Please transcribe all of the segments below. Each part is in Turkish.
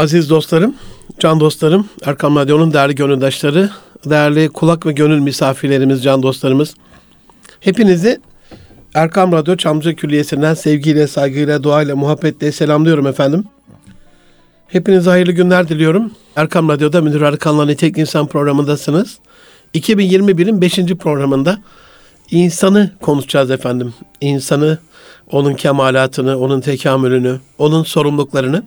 Aziz dostlarım, can dostlarım, Erkam Radyo'nun değerli gönüldaşları, değerli kulak ve gönül misafirlerimiz, can dostlarımız. Hepinizi Erkam Radyo Çamlıca Külliyesi'nden sevgiyle, saygıyla, duayla, muhabbetle selamlıyorum efendim. Hepinize hayırlı günler diliyorum. Erkam Radyo'da Münir Arıkan'la Tek İnsan programındasınız. 2021'in 5. programında insanı konuşacağız efendim. İnsanı, onun kemalatını, onun tekamülünü, onun sorumluluklarını.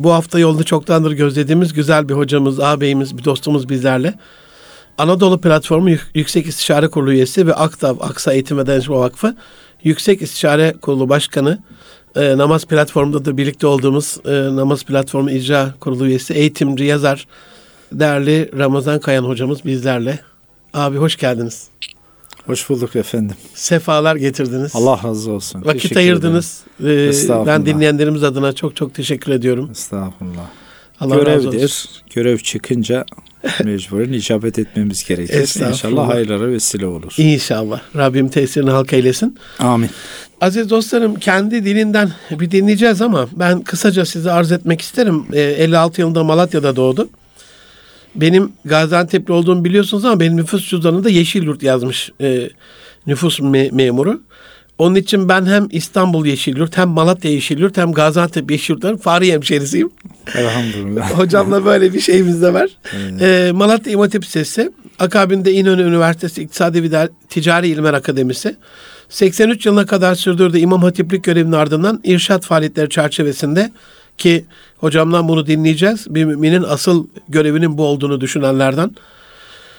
Bu hafta yolda çoktandır gözlediğimiz güzel bir hocamız, ağabeyimiz, bir dostumuz bizlerle. Anadolu Platformu Yüksek İstişare Kurulu üyesi ve AKTAV, Aksa Eğitim ve Danışma Vakfı Yüksek İstişare Kurulu Başkanı, e, namaz platformunda da birlikte olduğumuz e, namaz platformu icra kurulu üyesi, eğitimci, yazar, değerli Ramazan Kayan hocamız bizlerle. Abi hoş geldiniz. Hoş bulduk efendim. Sefalar getirdiniz. Allah razı olsun. Vakit Teşekkür ayırdınız. ederim. Ee, ben dinleyenlerimiz adına çok çok teşekkür ediyorum. Estağfurullah. Allah razı olsun. Görevdir. Görev çıkınca mecburen icabet etmemiz gerekir. İnşallah hayırlara vesile olur. İnşallah. Rabbim tesirini halk eylesin. Amin. Aziz dostlarım kendi dilinden bir dinleyeceğiz ama ben kısaca size arz etmek isterim. Ee, 56 yılında Malatya'da doğdu. Benim Gaziantep'li olduğumu biliyorsunuz ama benim nüfus cüzdanında Yeşilyurt yazmış e, nüfus me- memuru. Onun için ben hem İstanbul Yeşilyurt hem Malatya Yeşilyurt hem Gaziantep Yeşilyurt'ların Fahri hemşerisiyim. Elhamdülillah. Hocamla böyle bir şeyimiz de var. Ee, Malatya İmam Hatip Lisesi, akabinde İnönü Üniversitesi İktisadi ve Ticari İlimler Akademisi, 83 yılına kadar sürdürdüğü İmam Hatiplik görevinin ardından irşat faaliyetleri çerçevesinde ki hocamdan bunu dinleyeceğiz. Bir müminin asıl görevinin bu olduğunu düşünenlerden.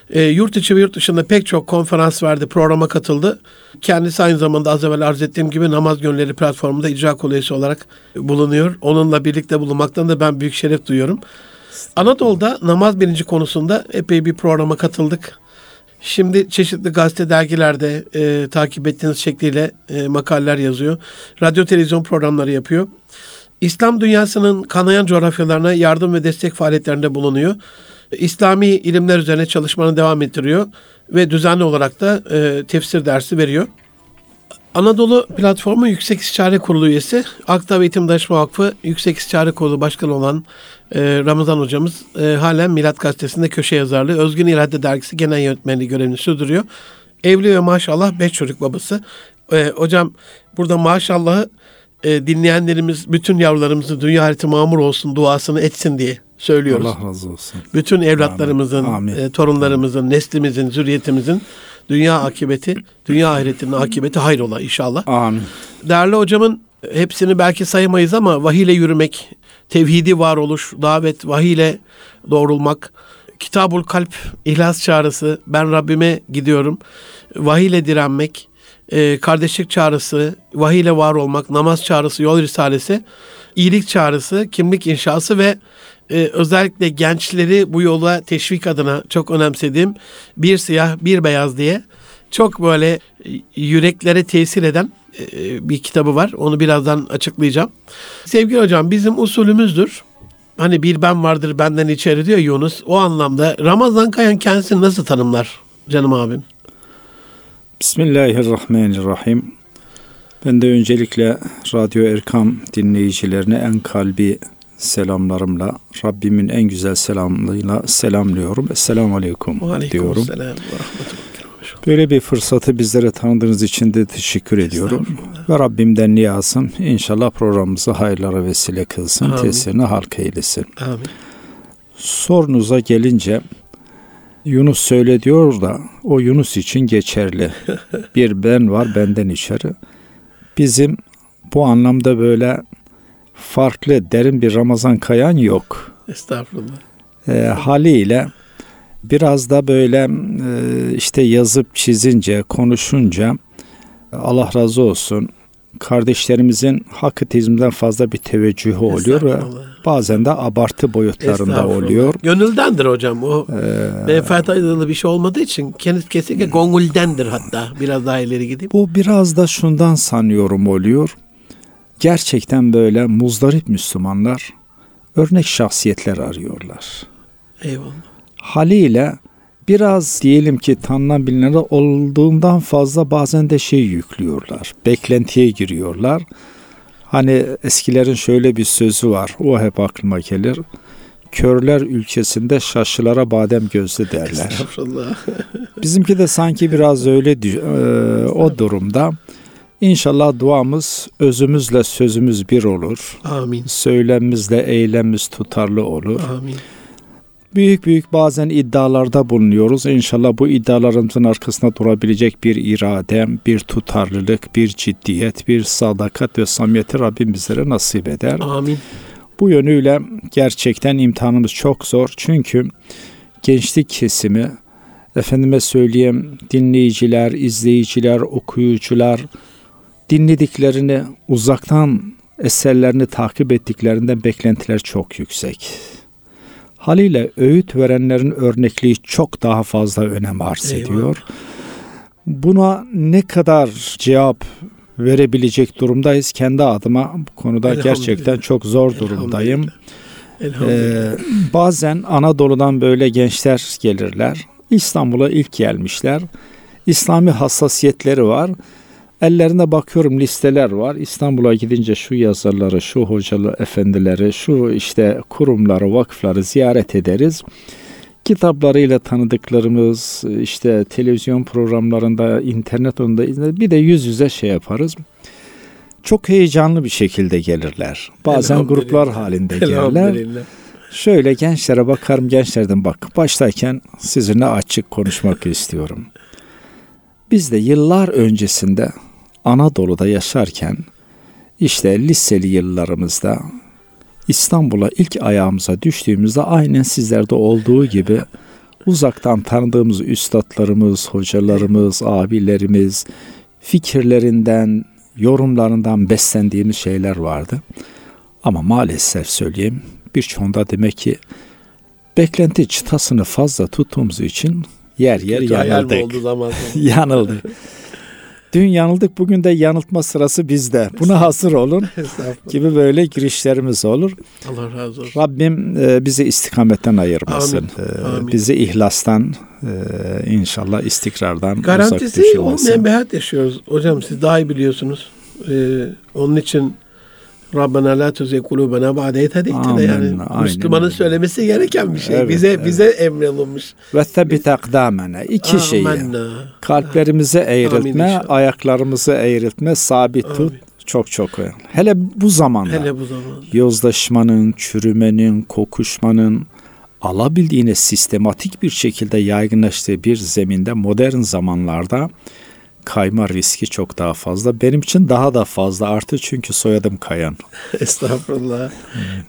E, yurt içi ve yurt dışında pek çok konferans verdi, programa katıldı. Kendisi aynı zamanda az evvel arz ettiğim gibi Namaz Gönülleri platformunda icra kolu üyesi olarak bulunuyor. Onunla birlikte bulunmaktan da ben büyük şeref duyuyorum. Anadolu'da namaz bilinci konusunda epey bir programa katıldık. Şimdi çeşitli gazete dergilerde e, takip ettiğiniz şekliyle e, makaleler yazıyor. Radyo televizyon programları yapıyor. İslam dünyasının kanayan coğrafyalarına yardım ve destek faaliyetlerinde bulunuyor. İslami ilimler üzerine çalışmanı devam ettiriyor ve düzenli olarak da e, tefsir dersi veriyor. Anadolu Platformu Yüksek İstişare Kurulu üyesi, Aktav Eğitim Danışma Vakfı Yüksek İstişare Kurulu Başkanı olan e, Ramazan hocamız e, halen Milat Gazetesi'nde köşe yazarlığı, Özgün İrade Dergisi Genel Yönetmenliği görevini sürdürüyor. Evli ve maşallah beş çocuk babası. E, hocam burada maşallahı e, dinleyenlerimiz bütün yavrularımızın dünya harita mamur olsun duasını etsin diye söylüyoruz. Allah razı olsun. Bütün evlatlarımızın, Amin. Amin. e, torunlarımızın, neslimizin, zürriyetimizin dünya akibeti, dünya ahiretinin akibeti hayrola inşallah. Amin. Değerli hocamın hepsini belki sayamayız ama vahiyle yürümek, tevhidi varoluş, davet, vahiyle doğrulmak, Kitabul Kalp, ihlas çağrısı, ben Rabbime gidiyorum, vahiyle direnmek, e, kardeşlik çağrısı, vahiyle var olmak, namaz çağrısı, yol risalesi, iyilik çağrısı, kimlik inşası ve e, özellikle gençleri bu yola teşvik adına çok önemsediğim bir siyah bir beyaz diye çok böyle e, yüreklere tesir eden e, bir kitabı var. Onu birazdan açıklayacağım. Sevgili hocam bizim usulümüzdür. Hani bir ben vardır benden içeri diyor Yunus. O anlamda Ramazan Kayan kendisini nasıl tanımlar canım abim? Bismillahirrahmanirrahim. Ben de öncelikle Radyo Erkam dinleyicilerine en kalbi selamlarımla, Rabbimin en güzel selamlığıyla selamlıyorum. Esselamu Aleyküm diyorum. Selam ve rahmetullah. Böyle bir fırsatı bizlere tanıdığınız için de teşekkür ediyorum. Ve Rabbimden niyazım inşallah programımızı hayırlara vesile kılsın, Amin. tesirini halka eylesin. Amin. Sorunuza gelince Yunus söyle diyor da o Yunus için geçerli. Bir ben var benden içeri. Bizim bu anlamda böyle farklı derin bir Ramazan kayan yok. Estağfurullah. E, haliyle biraz da böyle e, işte yazıp çizince, konuşunca Allah razı olsun kardeşlerimizin hakkı tezimden fazla bir teveccühü oluyor ve bazen de abartı boyutlarında oluyor. Gönüldendir hocam. O Ee, menfaat ayrılığı bir şey olmadığı için kesinlikle gonguldendir hatta. Biraz daha ileri gideyim. Bu biraz da şundan sanıyorum oluyor. Gerçekten böyle muzdarip Müslümanlar örnek şahsiyetler arıyorlar. Eyvallah. Haliyle biraz diyelim ki tanınan bilinenler olduğundan fazla bazen de şey yüklüyorlar. Beklentiye giriyorlar. Hani eskilerin şöyle bir sözü var. O hep aklıma gelir. Körler ülkesinde şaşılara badem gözlü derler. Bizimki de sanki biraz öyle e, o durumda. İnşallah duamız özümüzle sözümüz bir olur. Amin. Söylemimizle eylemimiz tutarlı olur. Amin. Büyük büyük bazen iddialarda bulunuyoruz. İnşallah bu iddialarımızın arkasında durabilecek bir irade, bir tutarlılık, bir ciddiyet, bir sadakat ve samimiyeti Rabbim bizlere nasip eder. Amin. Bu yönüyle gerçekten imtihanımız çok zor. Çünkü gençlik kesimi, efendime söyleyeyim dinleyiciler, izleyiciler, okuyucular dinlediklerini uzaktan eserlerini takip ettiklerinden beklentiler çok yüksek. Haliyle öğüt verenlerin örnekliği çok daha fazla önem arz Eyvallah. ediyor. Buna ne kadar cevap verebilecek durumdayız kendi adıma bu konuda gerçekten çok zor durumdayım. Ee, bazen Anadolu'dan böyle gençler gelirler. İstanbul'a ilk gelmişler. İslami hassasiyetleri var. Ellerine bakıyorum listeler var. İstanbul'a gidince şu yazarları, şu hocalı efendileri, şu işte kurumları, vakıfları ziyaret ederiz. Kitaplarıyla tanıdıklarımız, işte televizyon programlarında, internet onda izle- bir de yüz yüze şey yaparız. Çok heyecanlı bir şekilde gelirler. Bazen gruplar halinde gelirler. Şöyle gençlere bakarım gençlerden bak başlarken sizinle açık konuşmak istiyorum. Biz de yıllar öncesinde Anadolu'da yaşarken işte liseli yıllarımızda İstanbul'a ilk ayağımıza düştüğümüzde aynen sizlerde olduğu gibi uzaktan tanıdığımız üstadlarımız, hocalarımız, abilerimiz fikirlerinden, yorumlarından beslendiğimiz şeyler vardı. Ama maalesef söyleyeyim birçoğunda demek ki beklenti çıtasını fazla tuttuğumuz için yer yer Kötü yanıldık. oldu zaman? Yanıldı. Dün yanıldık bugün de yanıltma sırası bizde. Buna hazır olun gibi böyle girişlerimiz olur. Allah razı olsun. Rabbim e, bizi istikametten ayırmasın. Amin. E, Amin. Bizi ihlastan e, inşallah istikrardan uzak Garantisi düşürmesin. olmayan bir hayat yaşıyoruz. Hocam siz daha iyi biliyorsunuz. Ee, onun için Rabbena la tuzigh kulubena ba'de idh hedeytena Amin, yani aynen Müslümanın öyle. söylemesi gereken bir şey. Evet, bize evet. bize emrolunmuş. Ve tebbit akdamena. İki şeyi. Amenna. Kalplerimizi Amin eğriltme, inşallah. ayaklarımızı eğriltme, sabit tut. Amin. Çok çok önemli. Hele bu zamanda. Hele bu zaman. yozlaşmanın, çürümenin, kokuşmanın alabildiğine sistematik bir şekilde yaygınlaştığı bir zeminde modern zamanlarda kayma riski çok daha fazla. Benim için daha da fazla artı çünkü soyadım Kayan. Estağfurullah.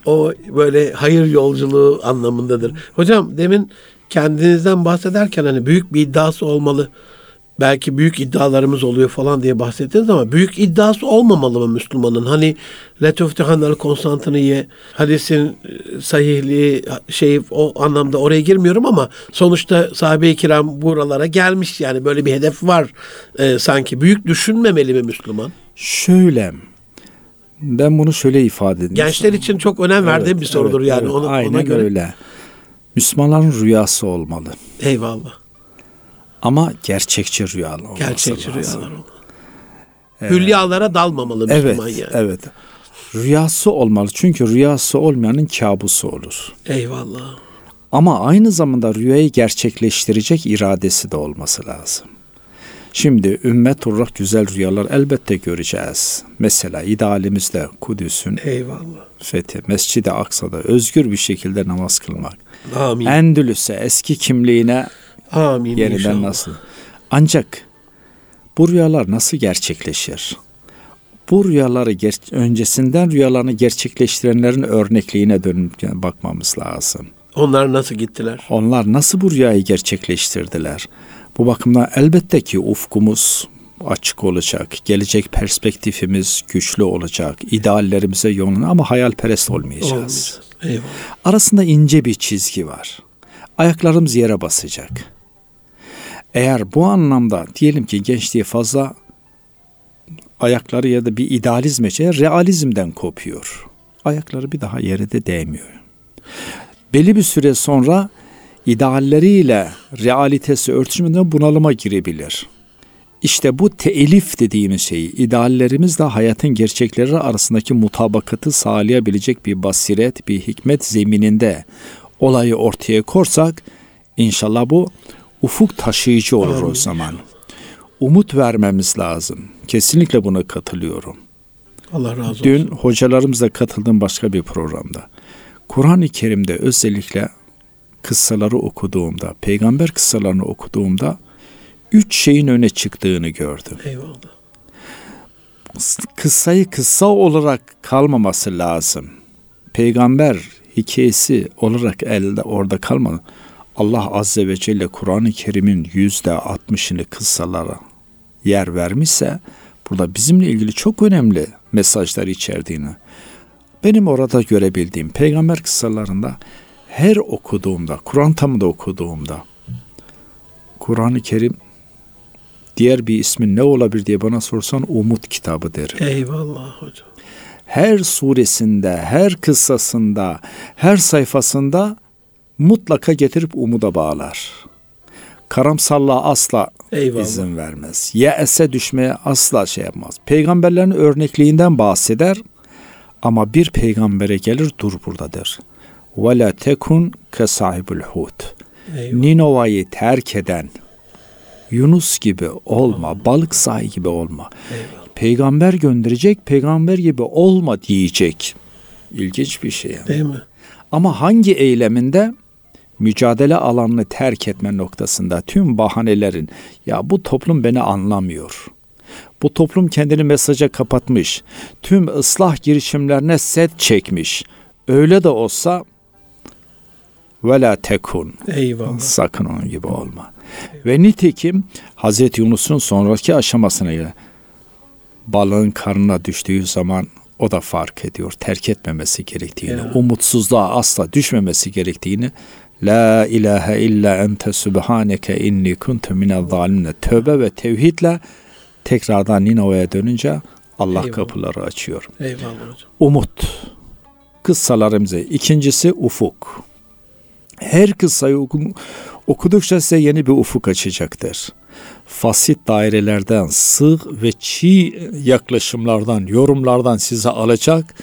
O böyle hayır yolculuğu anlamındadır. Hocam demin kendinizden bahsederken hani büyük bir iddiası olmalı. Belki büyük iddialarımız oluyor falan diye bahsettiniz ama büyük iddiası olmamalı mı Müslümanın? Hani Letuftihanel Konstantiniye hadisin e, sahihliği şey o anlamda oraya girmiyorum ama sonuçta sahabe-i kiram buralara gelmiş yani böyle bir hedef var e, sanki. Büyük düşünmemeli mi Müslüman? Şöyle ben bunu şöyle ifade edeyim. Gençler için çok önem verdiğim Evet, bir sorudur evet, yani. evet. Ona, Aynen ona göre. öyle. Müslümanların rüyası olmalı. Eyvallah. Ama gerçekçi rüyalı olması Gerçekçi lazım. rüyalar olmalı. Hülyalara dalmamalı Evet, Müslüman yani. evet. Rüyası olmalı. Çünkü rüyası olmayanın kabusu olur. Eyvallah. Ama aynı zamanda rüyayı gerçekleştirecek iradesi de olması lazım. Şimdi ümmet olarak güzel rüyalar elbette göreceğiz. Mesela idealimizde Kudüs'ün Eyvallah. fethi, Mescid-i Aksa'da özgür bir şekilde namaz kılmak. Amin. Endülüs'e eski kimliğine Amin yeniden inşallah. nasıl? Ancak bu rüyalar nasıl gerçekleşir? Bu rüyaları ger- öncesinden rüyalarını gerçekleştirenlerin örnekliğine dönüp bakmamız lazım. Onlar nasıl gittiler? Onlar nasıl bu rüyayı gerçekleştirdiler? Bu bakımdan elbette ki ufkumuz açık olacak, gelecek perspektifimiz güçlü olacak, ideallerimize yönlen ama hayalperest olmayacağız. Olmayacağız. Eyvallah. Arasında ince bir çizgi var. Ayaklarımız yere basacak. Eğer bu anlamda diyelim ki gençliğe fazla ayakları ya da bir idealizme şey realizmden kopuyor. Ayakları bir daha yere de değmiyor. Belli bir süre sonra idealleriyle realitesi örtüşmeden bunalıma girebilir. İşte bu teelif dediğimiz şeyi, ideallerimizle hayatın gerçekleri arasındaki mutabakatı sağlayabilecek bir basiret, bir hikmet zemininde olayı ortaya korsak, inşallah bu ufuk taşıyıcı olur o zaman. Umut vermemiz lazım. Kesinlikle buna katılıyorum. Allah razı olsun. Dün hocalarımızla katıldığım başka bir programda Kur'an-ı Kerim'de özellikle kıssaları okuduğumda, peygamber kıssalarını okuduğumda üç şeyin öne çıktığını gördüm. Eyvallah. Kıssayı kıssa olarak kalmaması lazım. Peygamber hikayesi olarak elde orada kalmadı. Allah Azze ve Celle Kur'an-ı Kerim'in yüzde altmışını kıssalara yer vermişse burada bizimle ilgili çok önemli mesajlar içerdiğini. Benim orada görebildiğim peygamber kıssalarında her okuduğumda, Kur'an tamı da okuduğumda Kur'an-ı Kerim diğer bir ismin ne olabilir diye bana sorsan umut kitabı derim. Eyvallah hocam. Her suresinde, her kıssasında, her sayfasında mutlaka getirip umuda bağlar. Karamsallığa asla Eyvallah. izin vermez. Yeese düşmeye asla şey yapmaz. Peygamberlerin örnekliğinden bahseder ama bir peygambere gelir dur burada der. Ve la tekun ke sahibul hut. Ninova'yı terk eden Yunus gibi olma, balık sahi gibi olma. Eyvallah. Peygamber gönderecek, peygamber gibi olma diyecek. İlginç bir şey. yani. Değil mi? Ama hangi eyleminde? Mücadele alanını terk etme noktasında tüm bahanelerin ya bu toplum beni anlamıyor. Bu toplum kendini mesaja kapatmış. Tüm ıslah girişimlerine set çekmiş. Öyle de olsa ve la tekun. Eyvallah. Sakın onun gibi olma. Ve nitekim Hazreti Yunus'un sonraki aşamasına göre balığın karnına düştüğü zaman o da fark ediyor. Terk etmemesi gerektiğini, Ya. umutsuzluğa asla düşmemesi gerektiğini La ilahe illa ente subhaneke inni kuntu minel zalimine tövbe ve tevhidle tekrardan Ninova'ya dönünce Allah Eyvallah. kapıları açıyor. Eyvallah hocam. Umut. Kıssalarımızı. İkincisi ufuk. Her kıssayı oku- okudukça size yeni bir ufuk açacaktır. Fasit dairelerden, sığ ve çiğ yaklaşımlardan, yorumlardan size alacak,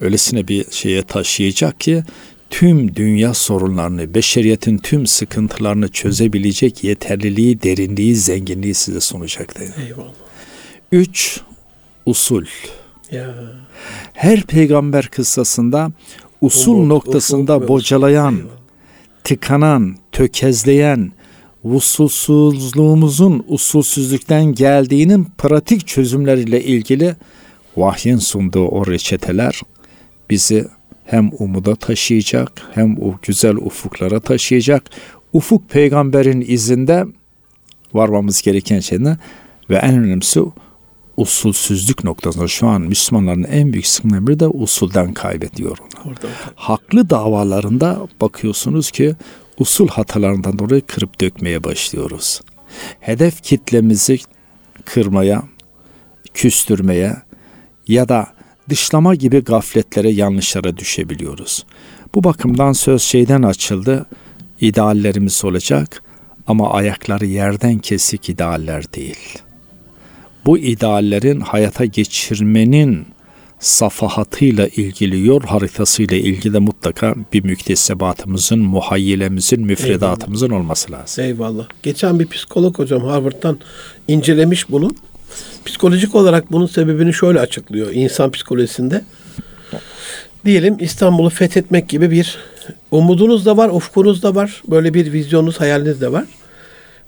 öylesine bir şeye taşıyacak ki tüm dünya sorunlarını, beşeriyetin tüm sıkıntılarını çözebilecek yeterliliği, derinliği, zenginliği size sunacaktır. Eyvallah. Üç, usul. Ya. Her peygamber kıssasında usul Umut, noktasında ve bocalayan, tıkanan, tökezleyen, usulsüzlüğümüzün usulsüzlükten geldiğinin pratik çözümleriyle ilgili vahyin sunduğu o reçeteler bizi hem umuda taşıyacak hem o güzel ufuklara taşıyacak. Ufuk peygamberin izinde varmamız gereken şey ne? Ve en önemlisi usulsüzlük noktasında şu an Müslümanların en büyük sıkıntıları biri de usulden kaybediyor. Orada. Haklı davalarında bakıyorsunuz ki usul hatalarından dolayı kırıp dökmeye başlıyoruz. Hedef kitlemizi kırmaya, küstürmeye ya da dışlama gibi gafletlere, yanlışlara düşebiliyoruz. Bu bakımdan söz şeyden açıldı, ideallerimiz olacak ama ayakları yerden kesik idealler değil. Bu ideallerin hayata geçirmenin safahatıyla ilgili, yol haritasıyla ilgili de mutlaka bir müktesebatımızın, muhayyilemizin, müfredatımızın olması lazım. Eyvallah. Geçen bir psikolog hocam Harvard'dan incelemiş bunu. Psikolojik olarak bunun sebebini şöyle açıklıyor insan psikolojisinde. Diyelim İstanbul'u fethetmek gibi bir umudunuz da var, ufkunuz da var. Böyle bir vizyonunuz, hayaliniz de var.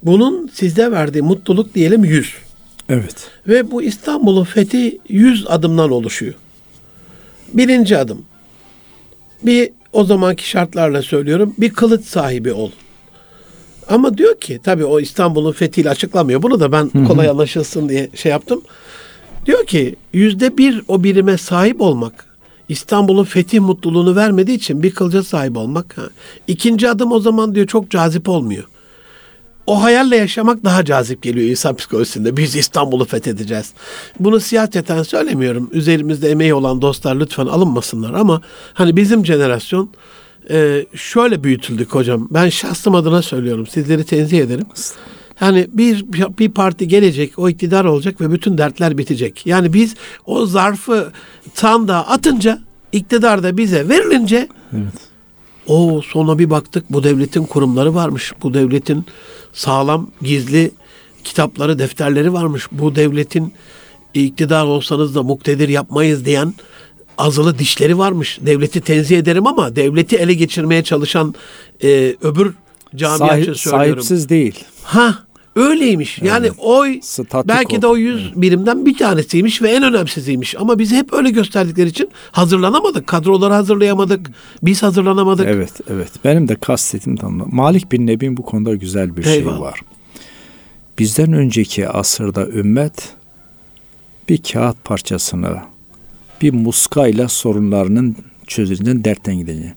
Bunun sizde verdiği mutluluk diyelim 100. Evet. Ve bu İstanbul'un fethi 100 adımdan oluşuyor. Birinci adım. Bir o zamanki şartlarla söylüyorum. Bir kılıç sahibi ol. Ama diyor ki tabii o İstanbul'un fethiyle açıklamıyor. Bunu da ben kolay anlaşılsın diye şey yaptım. Diyor ki yüzde bir o birime sahip olmak İstanbul'un fetih mutluluğunu vermediği için bir kılıca sahip olmak. Ha. İkinci adım o zaman diyor çok cazip olmuyor. O hayalle yaşamak daha cazip geliyor insan psikolojisinde. Biz İstanbul'u fethedeceğiz. Bunu siyaseten söylemiyorum. Üzerimizde emeği olan dostlar lütfen alınmasınlar ama hani bizim jenerasyon e, şöyle büyütüldük hocam. Ben şahsım adına söylüyorum. Sizleri tenzih ederim. Yani bir bir parti gelecek, o iktidar olacak ve bütün dertler bitecek. Yani biz o zarfı sandığa atınca, iktidar da bize verilince Evet. o sonra bir baktık bu devletin kurumları varmış. Bu devletin sağlam gizli kitapları, defterleri varmış. Bu devletin iktidar olsanız da muktedir yapmayız diyen azılı dişleri varmış. Devleti tenzih ederim ama devleti ele geçirmeye çalışan e, öbür camia Sahip- söylüyorum. sahipsiz değil. Ha öyleymiş. Yani oy Statüko. belki de o yüz birimden bir tanesiymiş ve en önemsiziymiş. Ama bizi hep öyle gösterdikleri için hazırlanamadık. Kadroları hazırlayamadık. Biz hazırlanamadık. Evet, evet. Benim de kastettiğim tam. Malik bin Nebi'nin bu konuda güzel bir şey Eyvallah. var. Bizden önceki asırda ümmet bir kağıt parçasını bir muskayla sorunlarının çözüleceğini dertten gideceğini.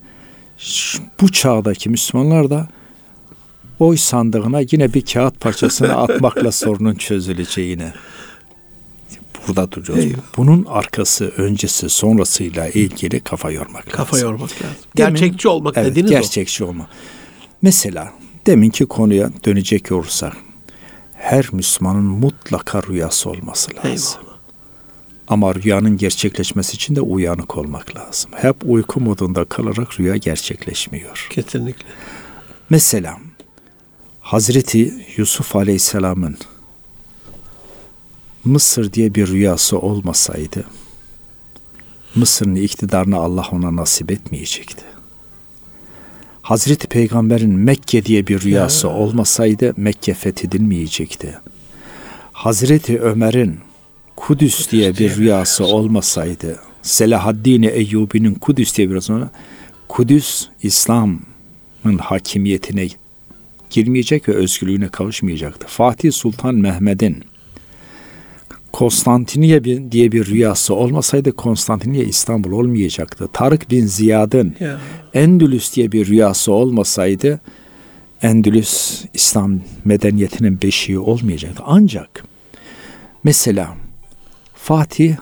Bu çağdaki Müslümanlar da oy sandığına yine bir kağıt parçasını atmakla sorunun çözüleceğini burada duracağız. Eyvallah. Bunun arkası, öncesi, sonrasıyla ilgili kafa yormak lazım. Kafa yormak lazım. Demin- Gerçekçi olmak evet, dediğiniz gerçekçi olma. Mesela deminki konuya dönecek olursak her Müslümanın mutlaka rüyası olması o. lazım. Eyvallah. Ama rüyanın gerçekleşmesi için de uyanık olmak lazım. Hep uyku modunda kalarak rüya gerçekleşmiyor. Kesinlikle. Mesela Hazreti Yusuf Aleyhisselam'ın Mısır diye bir rüyası olmasaydı Mısır'ın iktidarını Allah ona nasip etmeyecekti. Hazreti Peygamber'in Mekke diye bir rüyası olmasaydı Mekke fethedilmeyecekti. Hazreti Ömer'in Kudüs diye bir rüyası olmasaydı Selahaddin Eyyubi'nin Kudüs diye bir rüyası olmasaydı, Kudüs İslam'ın hakimiyetine girmeyecek ve özgürlüğüne kavuşmayacaktı. Fatih Sultan Mehmet'in Konstantiniye diye bir rüyası olmasaydı Konstantiniye İstanbul olmayacaktı. Tarık bin Ziyad'ın Ya. Endülüs diye bir rüyası olmasaydı Endülüs İslam medeniyetinin beşiği olmayacaktı. Ancak mesela Fatih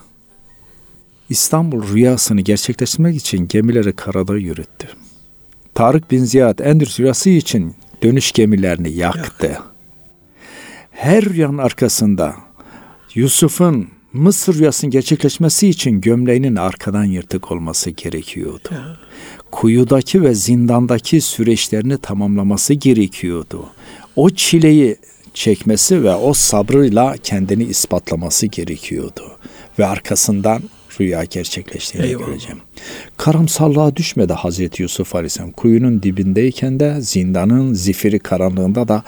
İstanbul rüyasını gerçekleştirmek için gemileri karada yürüttü. Tarık bin Ziyad Endülüs rüyası için dönüş gemilerini yaktı. Her rüyanın arkasında Yusuf'un Mısır rüyasının gerçekleşmesi için gömleğinin arkadan yırtık olması gerekiyordu. Kuyudaki ve zindandaki süreçlerini tamamlaması gerekiyordu. O çileyi çekmesi ve o sabrıyla kendini ispatlaması gerekiyordu. Ve arkasından rüya gerçekleştiğini Eyvallah. göreceğim. Karamsarlığa düşmedi Hazreti Yusuf Aleyhisselam. Kuyunun dibindeyken de zindanın zifiri karanlığında da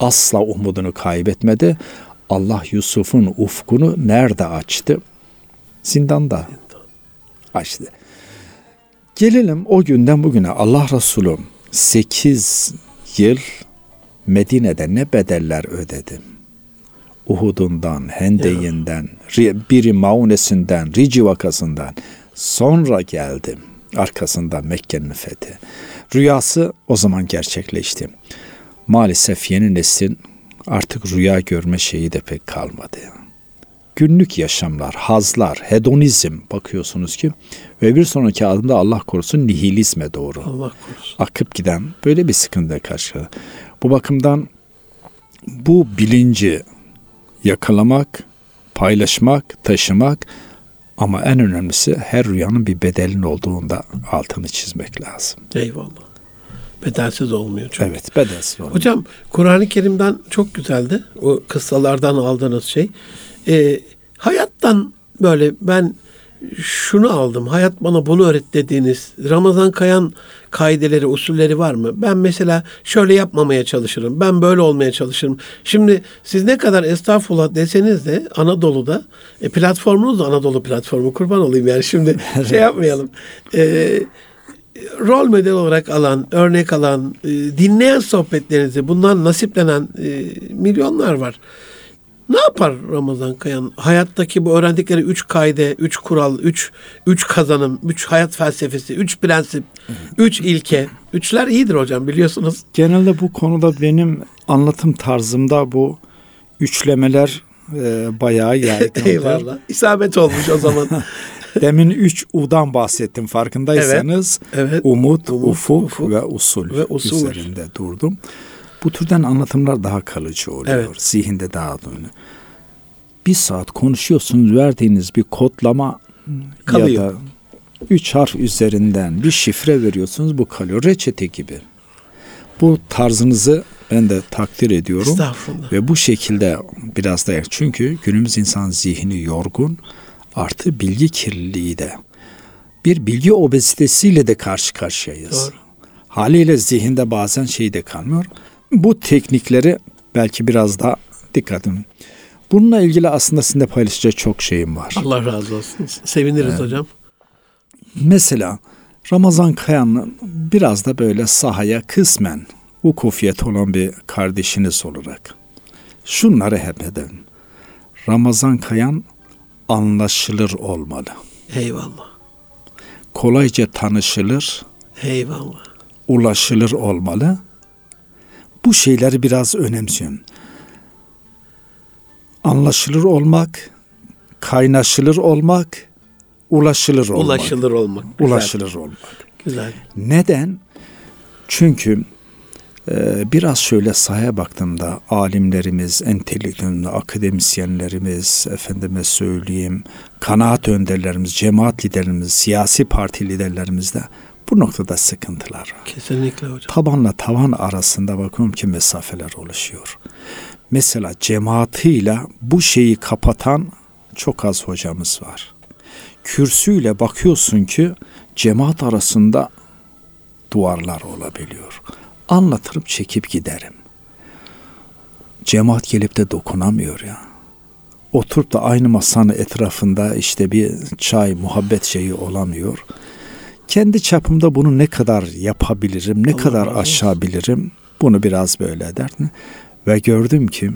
asla umudunu kaybetmedi. Allah Yusuf'un ufkunu nerede açtı? Zindanda açtı. Gelelim o günden bugüne Allah Resulü 8 yıl Medine'de ne bedeller ödedi. Uhud'undan, Hendeyinden, Ri- biri Maunesi'nden, Rici vakasından sonra geldi. Arkasında Mekke'nin fethi. Rüyası o zaman gerçekleşti. Maalesef yeni neslin artık rüya görme şeyi de pek kalmadı. Günlük yaşamlar, hazlar, hedonizm bakıyorsunuz ki ve bir sonraki adımda Allah korusun nihilizme doğru Allah korusun. akıp giden böyle bir sıkıntıyla karşı. Bu bakımdan bu bilinci yakalamak, paylaşmak, taşımak ama en önemlisi her rüyanın bir bedelin olduğunda altını çizmek lazım. Eyvallah. Bedelsiz olmuyor çünkü. Evet, bedelsiz olmak. Hocam Kur'an-ı Kerim'den çok güzeldi. O kıssalardan aldığınız şey. Ee, hayattan böyle ben şunu aldım. Hayat bana bunu öğret dediğiniz Ramazan Kayan kaideleri, usulleri var mı? Ben mesela şöyle yapmamaya çalışırım. Ben böyle olmaya çalışırım. Şimdi siz ne kadar estağfurullah deseniz de Anadolu'da e, platformunuz da Anadolu platformu kurban olayım yani şimdi şey yapmayalım. Ee, rol model olarak alan, örnek alan, e, dinleyen sohbetlerinizi bundan nasiplenen e, milyonlar var. Ne yapar Ramazan Kayan? Hayattaki bu öğrendikleri üç kaide, üç kural, üç, üç kazanım, üç hayat felsefesi, üç prensip, üç ilke. Üçler iyidir hocam biliyorsunuz. Genelde bu konuda benim anlatım tarzımda bu üçlemeler e, bayağı yaygındır. Eyvallah. İsabet olmuş o zaman. Demin üç U'dan bahsettim farkındaysanız. Evet. Umut, Umut, ufuk, ufuk ve usul, ve usul. üzerinde durdum. Bu türden anlatımlar daha kalıcı oluyor. Evet. Zihinde daha dönüyor. Bir saat konuşuyorsunuz verdiğiniz bir kodlama Kalıyor. ya da üç harf üzerinden bir şifre veriyorsunuz bu kalıyor. Reçete gibi. Bu tarzınızı ben de takdir ediyorum. Estağfurullah. Ve bu şekilde biraz da çünkü günümüz insan zihni yorgun artı bilgi kirliliği de bir bilgi obezitesiyle de karşı karşıyayız. Doğru. Haliyle zihinde bazen şey de kalmıyor. Bu teknikleri belki biraz daha dikkat edin. Bununla ilgili aslında sizinle paylaşacak çok şeyim var. Allah razı olsun. Seviniriz hocam. Mesela Ramazan Kayan'ın biraz da böyle sahaya kısmen ukufiyet olan bir kardeşiniz olarak şunları hep edin. Ramazan Kayan anlaşılır olmalı. Eyvallah. Kolayca tanışılır, Eyvallah. ulaşılır olmalı. Bu şeyleri biraz önemsiyorum. Anlaşılır olmak, kaynaşılır olmak, ulaşılır olmak. Ulaşılır olmak. Güzel. Ulaşılır olmak. Güzel. Neden? Çünkü e, biraz şöyle sahaya baktığımda alimlerimiz, entelektüel akademisyenlerimiz, efendime söyleyeyim, kanaat önderlerimiz, cemaat liderlerimiz, siyasi parti liderlerimiz de bu noktada sıkıntılar var. Kesinlikle hocam. Tabanla tavan arasında bakıyorum ki mesafeler oluşuyor. Mesela cemaatiyle bu şeyi kapatan çok az hocamız var. Kürsüyle bakıyorsun ki cemaat arasında duvarlar olabiliyor. Anlatırım çekip giderim. Cemaat gelip de dokunamıyor ya. Oturup da aynı masanın etrafında işte bir çay, muhabbet şeyi olamıyor. Kendi çapımda bunu ne kadar yapabilirim, ne Allah kadar olsun. aşabilirim bunu biraz böyle ederdim. Ve gördüm ki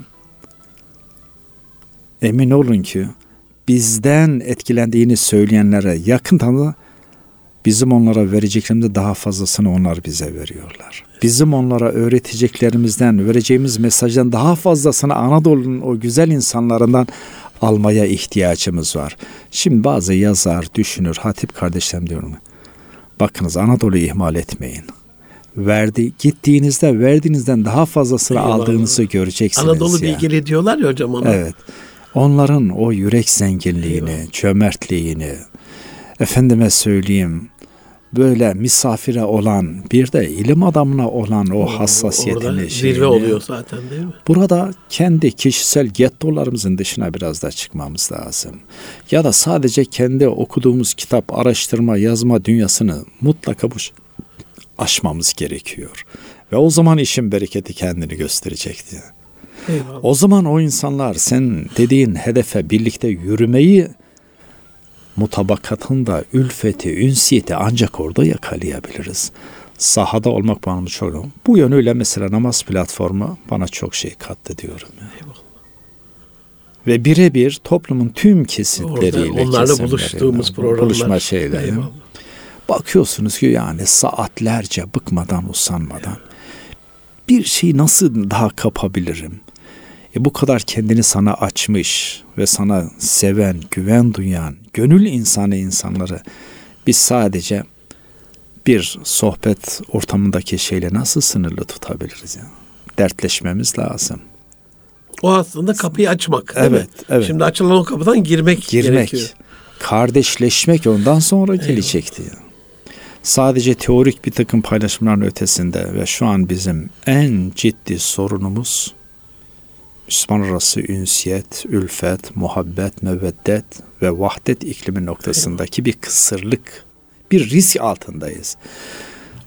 emin olun ki bizden etkilendiğini söyleyenlere yakın tanı bizim onlara vereceklerimizde daha fazlasını onlar bize veriyorlar. Bizim onlara öğreteceklerimizden, vereceğimiz mesajdan daha fazlasını Anadolu'nun o güzel insanlarından almaya ihtiyacımız var. Şimdi bazı yazar, düşünür, hatip kardeşlerim diyorum. Bakınız Anadolu'yu ihmal etmeyin. Verdi, gittiğinizde verdiğinizden daha fazlasını Eyvallah. aldığınızı göreceksiniz. Anadolu ya. bilgili diyorlar ya hocam ona. Evet. Onların o yürek zenginliğini, cömertliğini, efendime söyleyeyim, böyle misafire olan, bir de ilim adamına olan o hassasiyetini, orada şeyini, zirve oluyor zaten değil mi? Burada kendi kişisel gettolarımızın dışına biraz da çıkmamız lazım. Ya da sadece kendi okuduğumuz kitap, araştırma, yazma dünyasını mutlaka bu aşmamız gerekiyor. Ve o zaman işin bereketi kendini gösterecekti. Eyvallah. O zaman o insanlar sen dediğin hedefe birlikte yürümeyi mutabakatında ülfeti, ünsiyeti ancak orada yakalayabiliriz. Sahada olmak bana çok Bu yönüyle mesela namaz platformu bana çok şey kattı diyorum. ya. Ve birebir toplumun tüm kesitleriyle Orada onlarla buluştuğumuz bu programlar. buluşma şeyleri. Eyvallah. Bakıyorsunuz ki yani saatlerce bıkmadan usanmadan bir şeyi nasıl daha kapabilirim? E bu kadar kendini sana açmış ve sana seven, güven duyan, gönül insanı insanları biz sadece bir sohbet ortamındaki şeyle nasıl sınırlı tutabiliriz ya? Dertleşmemiz lazım. O aslında kapıyı açmak. değil Evet, mi? evet. Şimdi açılan o kapıdan girmek, Girmek, gerekiyor. kardeşleşmek ondan sonra gelecekti. Sadece teorik bir takım paylaşımların ötesinde ve şu an bizim en ciddi sorunumuz Müslüman arası ünsiyet, ülfet, muhabbet, meveddet ve vahdet iklimi noktasındaki bir kısırlık, bir risk altındayız.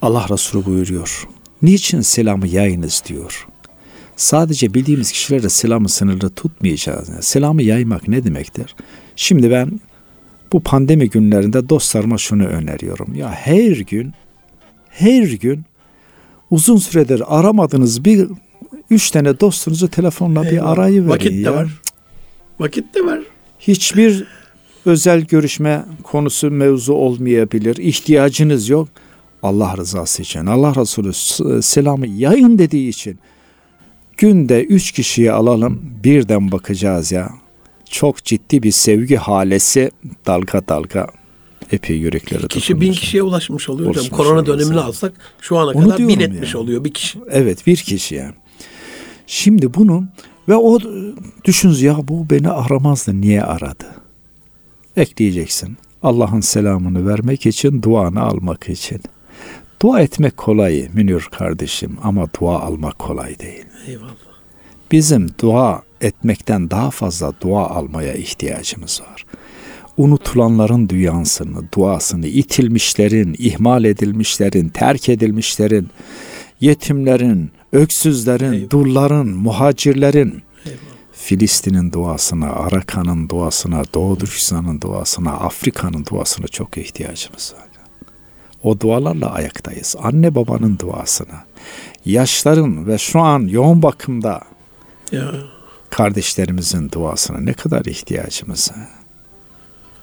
Allah Resulü buyuruyor. Niçin selamı yayınız diyor. Sadece bildiğimiz kişilere selamı sınırlı tutmayacağız. Yani selamı yaymak ne demektir? Şimdi ben bu pandemi günlerinde dostlarıma şunu öneriyorum. Ya her gün, her gün uzun süredir aramadığınız bir üç tane dostunuzu telefonla bir arayı verin Vakit ya. de var. Vakit de var. Hiçbir özel görüşme konusu mevzu olmayabilir. İhtiyacınız yok. Allah rızası için. Allah Resulü selamı yayın dediği için günde üç kişiyi alalım birden bakacağız ya. Çok ciddi bir sevgi halesi dalga dalga epey yürekleri Kişi bin kişiye ulaşmış oluyor hocam. Korona dönemini zaten. alsak şu ana Onu kadar bin etmiş ya. oluyor bir kişi. Evet bir kişiye. Şimdi bunu ve o düşünüz ya bu beni aramazdı niye aradı? Ekleyeceksin. Allah'ın selamını vermek için, duanı almak için. Dua etmek kolay Münir kardeşim ama dua almak kolay değil. Eyvallah. Bizim dua etmekten daha fazla dua almaya ihtiyacımız var. Unutulanların duyansını, duasını, itilmişlerin, ihmal edilmişlerin, terk edilmişlerin, yetimlerin, öksüzlerin, Eyvallah. dulların, muhacirlerin. Filistin'in duasına, Arakan'ın duasına, Doğu Türkistan'ın duasına, Afrika'nın duasına çok ihtiyacımız var. O dualarla ayaktayız. Anne babanın duasına, yaşların ve şu an yoğun bakımda ya. kardeşlerimizin duasına ne kadar ihtiyacımız var.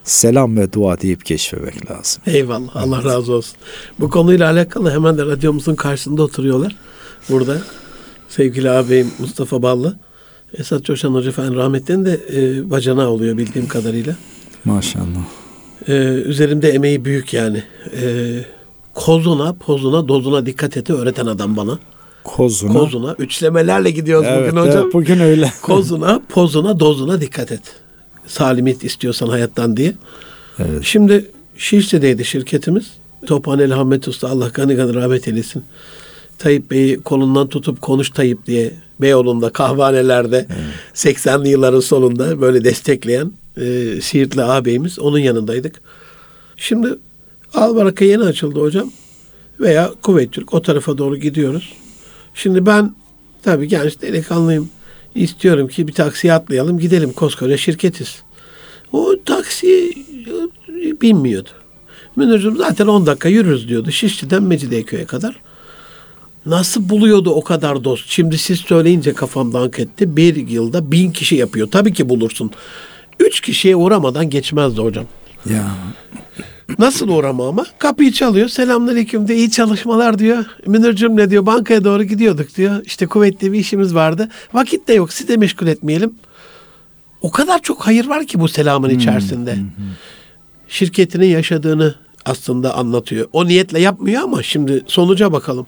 Selam ve dua deyip geçmemek lazım. Eyvallah. Evet. Allah razı olsun. Bu konuyla alakalı hemen de radyomuzun karşısında oturuyorlar. Burada sevgili ağabeyim Mustafa Ballı. Esat Coşan Hoca Efendi rahmetlerin de e, bacana oluyor bildiğim kadarıyla. Maşallah. E, üzerimde emeği büyük yani. E, kozuna, pozuna, dozuna dikkat eti öğreten adam bana. Kozuna. Kozuna. Üçlemelerle gidiyoruz evet, bugün hocam. Evet, bugün öyle. kozuna, pozuna, dozuna dikkat et. Salimiyet istiyorsan hayattan diye. Evet. Şimdi Şişli'deydi şirketimiz. Tophaneli Hammet Usta Allah gani gani rahmet eylesin. Tayyip Bey'i kolundan tutup konuş Tayyip diye Beyoğlu'nda kahvanelerde evet. 80'li yılların sonunda böyle destekleyen e, Siirtli ağabeyimiz onun yanındaydık. Şimdi Albaraka yeni açıldı hocam veya Türk o tarafa doğru gidiyoruz. Şimdi ben tabii genç delikanlıyım. İstiyorum ki bir taksiye atlayalım gidelim koskoca şirketiz. O taksi e, binmiyordu. Münir'cim zaten 10 dakika yürürüz diyordu. Şişli'den Mecidiyeköy'e kadar. Nasıl buluyordu o kadar dost? Şimdi siz söyleyince kafamda anketti. Bir yılda bin kişi yapıyor. Tabii ki bulursun. Üç kişiye uğramadan geçmezdi hocam. Ya. Nasıl uğrama ama? Kapıyı çalıyor. Selamünaleyküm de iyi çalışmalar diyor. Münir'cim ne diyor? Bankaya doğru gidiyorduk diyor. İşte kuvvetli bir işimiz vardı. Vakit de yok. Sizi de meşgul etmeyelim. O kadar çok hayır var ki bu selamın hmm, içerisinde. Hmm. Şirketinin yaşadığını aslında anlatıyor. O niyetle yapmıyor ama şimdi sonuca bakalım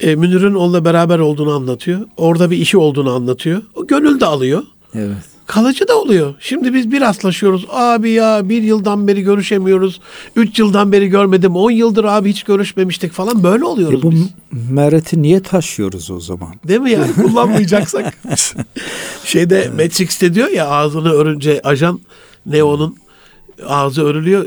e, Münir'in onunla beraber olduğunu anlatıyor. Orada bir işi olduğunu anlatıyor. O gönül de alıyor. Evet. Kalıcı da oluyor. Şimdi biz bir rastlaşıyoruz. Abi ya bir yıldan beri görüşemiyoruz. Üç yıldan beri görmedim. On yıldır abi hiç görüşmemiştik falan. Böyle oluyoruz e bu biz. mereti niye taşıyoruz o zaman? Değil mi yani? Kullanmayacaksak. Şeyde evet. Matrix'te diyor ya ağzını örünce ajan Neo'nun ağzı örülüyor.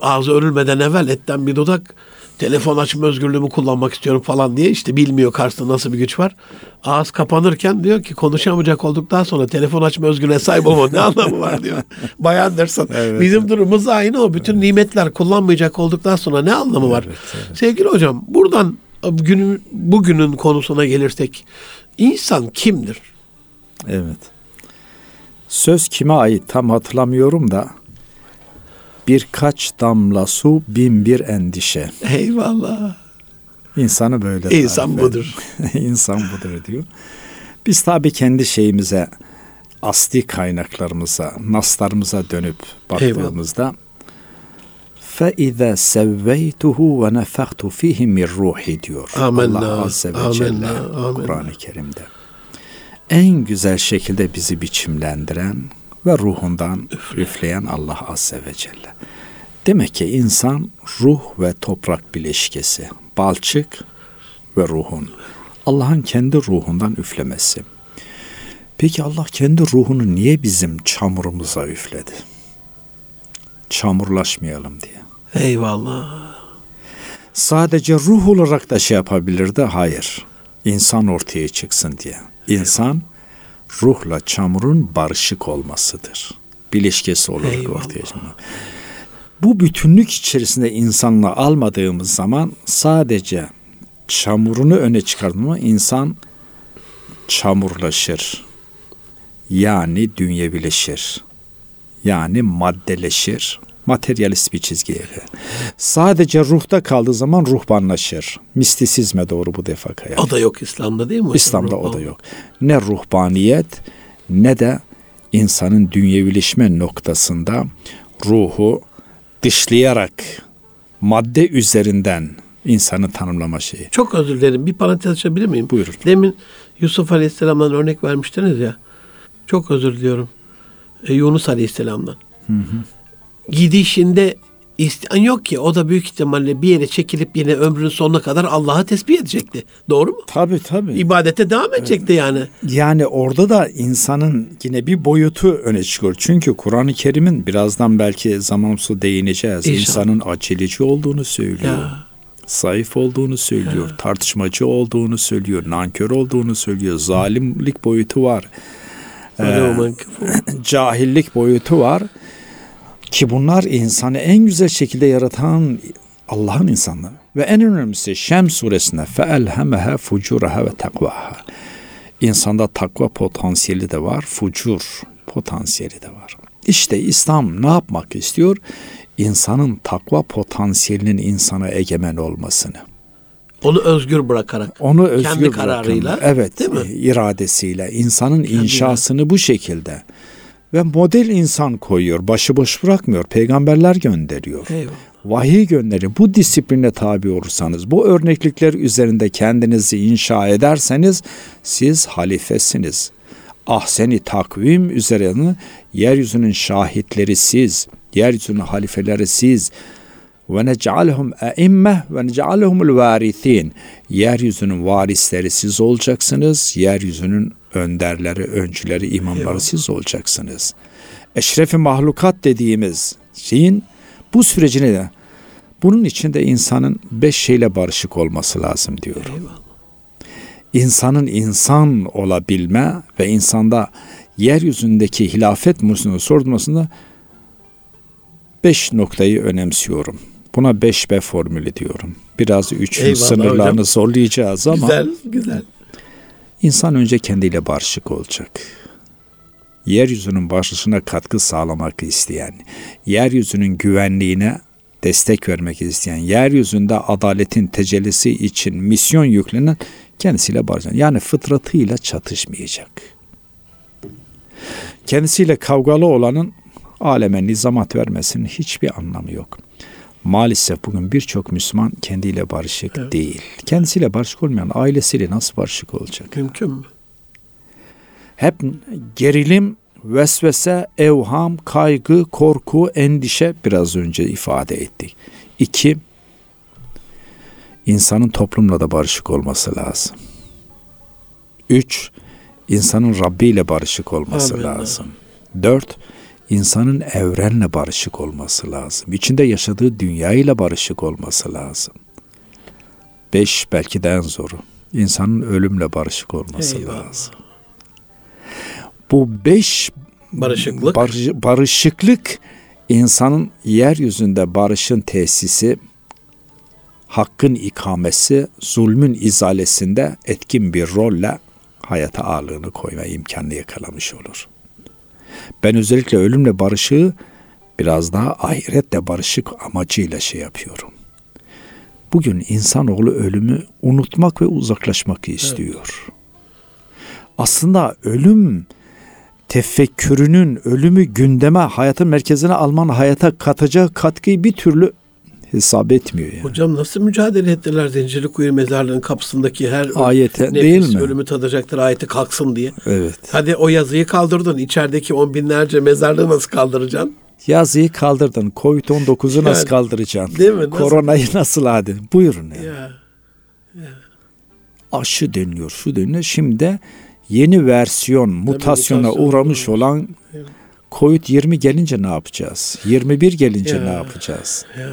Ağzı örülmeden evvel etten bir dudak telefon açma özgürlüğümü kullanmak istiyorum falan diye işte bilmiyor karşısında nasıl bir güç var. Ağız kapanırken diyor ki konuşamayacak olduktan sonra telefon açma özgürlüğüne sahip olma ne anlamı var diyor. Bayan dersin. Evet. Bizim durumumuz aynı o. Bütün nimetler kullanmayacak olduktan sonra ne anlamı var? Evet, evet. Sevgili hocam buradan günün, bugünün konusuna gelirsek insan kimdir? Evet. Söz kime ait tam hatırlamıyorum da birkaç damla su bin bir endişe. Eyvallah. İnsanı böyle. İnsan budur. İnsan budur diyor. Biz tabi kendi şeyimize, asli kaynaklarımıza, naslarımıza dönüp baktığımızda فَاِذَا سَوَّيْتُهُ وَنَفَخْتُ ف۪يهِ مِنْ رُوحِ diyor. Amenna, Allah Azze ve Celle Kur'an-ı Kerim'de. En güzel şekilde bizi biçimlendiren, ve ruhundan üfleyen Allah Azze ve Celle. Demek ki insan ruh ve toprak bileşkesi, balçık ve ruhun. Allah'ın kendi ruhundan üflemesi. Peki Allah kendi ruhunu niye bizim çamurumuza üfledi? Çamurlaşmayalım diye. Eyvallah. Sadece ruh olarak da şey yapabilirdi. Hayır. İnsan ortaya çıksın diye. İnsan ruhla çamurun barışık olmasıdır. Bileşkesi olarak Eyvallah. ortaya çıkmak. Bu bütünlük içerisinde insanla almadığımız zaman sadece çamurunu öne çıkardığımız insan çamurlaşır. Yani dünyevileşir. Yani maddeleşir materyalist bir çizgiye. Sadece ruhta kaldığı zaman ruhbanlaşır. Mistisizme doğru bu defa kayar. O da yok İslam'da değil mi? İslam'da Ruhban. o da yok. Ne ruhbaniyet ne de insanın dünyevileşme noktasında ruhu dışlayarak madde üzerinden İnsanı tanımlama şeyi. Çok özür dilerim. Bir parantez açabilir miyim? Buyurun. Demin Yusuf Aleyhisselam'dan örnek vermiştiniz ya. Çok özür diliyorum. E, Yunus Aleyhisselam'dan. Gidişinde isyan yok ki. O da büyük ihtimalle bir yere çekilip yine ömrünün sonuna kadar Allah'a tesbih edecekti. Doğru mu? Tabii tabii. İbadete devam edecekti yani. Yani orada da insanın yine bir boyutu öne çıkıyor. Çünkü Kur'an-ı Kerim'in birazdan belki zamanımızda değineceğiz. İnşallah. İnsanın aceleci olduğunu söylüyor. Ya. Zayıf olduğunu söylüyor. Tartışmacı olduğunu söylüyor. Nankör olduğunu söylüyor. Zalimlik boyutu var. Kafur. Cahillik boyutu var. Ki bunlar insanı en güzel şekilde yaratan Allah'ın insanları. Ve en önemlisi Şem suresine feelhemehe fucuraha ve takvaha. İnsanda takva potansiyeli de var, fucur potansiyeli de var. İşte İslam ne yapmak istiyor? İnsanın takva potansiyelinin insana egemen olmasını. Onu özgür bırakarak. Onu özgür kendi kararıyla. Bırakan, evet. Değil mi? İradesiyle. insanın kendi inşasını bu şekilde ve model insan koyuyor. Başıboş bırakmıyor. Peygamberler gönderiyor. Eyvallah. Vahiy gönderiyor. Bu disipline tabi olursanız, bu örneklikler üzerinde kendinizi inşa ederseniz siz halifesiniz. Ahseni takvim üzerine yeryüzünün şahitleri siz, yeryüzünün halifeleri siz. Ve nec'alhum e'imme ve nec'alhumul varithin. Yeryüzünün varisleri siz olacaksınız. Yeryüzünün önderleri, öncüleri, imamları siz olacaksınız. Eşrefi mahlukat dediğimiz şeyin bu sürecine de bunun içinde insanın beş şeyle barışık olması lazım diyor. Eyvallah. İnsanın insan olabilme ve insanda yeryüzündeki hilafet musunu sorulmasında beş noktayı önemsiyorum. Buna 5B formülü diyorum. Biraz üçün Eyvallah sınırlarını hocam. zorlayacağız ama Güzel, güzel. İnsan önce kendiyle barışık olacak. Yeryüzünün barışına katkı sağlamak isteyen, yeryüzünün güvenliğine destek vermek isteyen, yeryüzünde adaletin tecellisi için misyon yüklenen kendisiyle barışacak. Yani fıtratıyla çatışmayacak. Kendisiyle kavgalı olanın aleme nizamat vermesinin hiçbir anlamı yok. Maalesef bugün birçok Müslüman kendiyle barışık Evet. değil. Kendisiyle barışık olmayan ailesiyle nasıl barışık olacak? Mümkün mü? Hep gerilim, vesvese, evham, kaygı, korku, endişe biraz önce ifade ettik. İki, insanın toplumla da barışık olması lazım. Üç, insanın Rabbi ile barışık olması Amin. lazım. Dört, insanın evrenle barışık olması lazım. İçinde yaşadığı dünyayla barışık olması lazım. Beş, belki de en zoru, insanın ölümle barışık olması Eyvallah. lazım. Bu beş Barışıklık. barış- barışıklık insanın yeryüzünde barışın tesisi, hakkın ikamesi, zulmün izalesinde etkin bir rolle hayata ağırlığını koyma imkanını yakalamış olur. Ben özellikle ölümle barışığı biraz daha ahiretle barışık amacıyla şey yapıyorum. Bugün insanoğlu ölümü unutmak ve uzaklaşmak istiyor. Aslında ölüm tefekkürünün ölümü gündeme, hayatın merkezine alman hayata katacağı katkıyı bir türlü hesap etmiyor yani. Hocam nasıl mücadele ettiler Zincirlikuyu mezarlığının kapısındaki her Ayete nefis değil mi? ölümü tadacaktır ayeti kalksın diye. Evet. Hadi o yazıyı kaldırdın. İçerideki on binlerce mezarlığı nasıl kaldıracaksın? Yazıyı kaldırdın. Covid-19'u nasıl Yani, kaldıracaksın? değil mi? Nasıl? Koronayı nasıl adın? Buyurun yani. Ya. Aşı dönüyor, şu dönüyor. Şimdi de yeni versiyon, mutasyona mutasyon uğramış olan Evet. Covid-20 gelince ne yapacağız? 21 gelince Ya. ne yapacağız? Ya.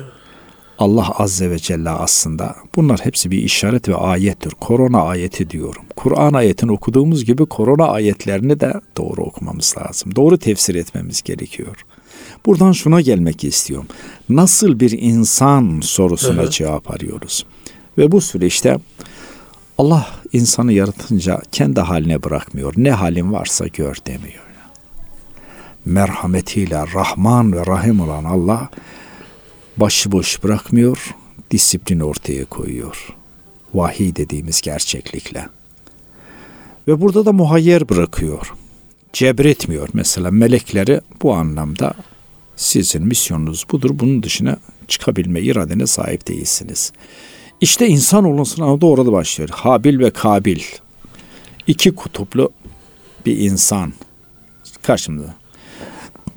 Allah Azze ve Celle aslında bunlar hepsi bir işaret ve ayettir. Korona ayeti diyorum. Kur'an ayetini okuduğumuz gibi korona ayetlerini de doğru okumamız lazım. Doğru tefsir etmemiz gerekiyor. Buradan şuna gelmek istiyorum. Nasıl bir insan sorusuna hı. cevap arıyoruz. Ve bu süreçte Allah insanı yaratınca kendi haline bırakmıyor. Ne halin varsa gör demiyor. Merhametiyle Rahman ve Rahim olan Allah başıboş bırakmıyor, disiplin ortaya koyuyor. Vahiy dediğimiz gerçeklikle. Ve burada da muhayyer bırakıyor. Cebretmiyor mesela melekleri bu anlamda sizin misyonunuz budur. Bunun dışına çıkabilme iradene sahip değilsiniz. İşte insanoğlunun sınavı da orada başlıyor. Habil ve Kabil. İki kutuplu bir insan karşımda.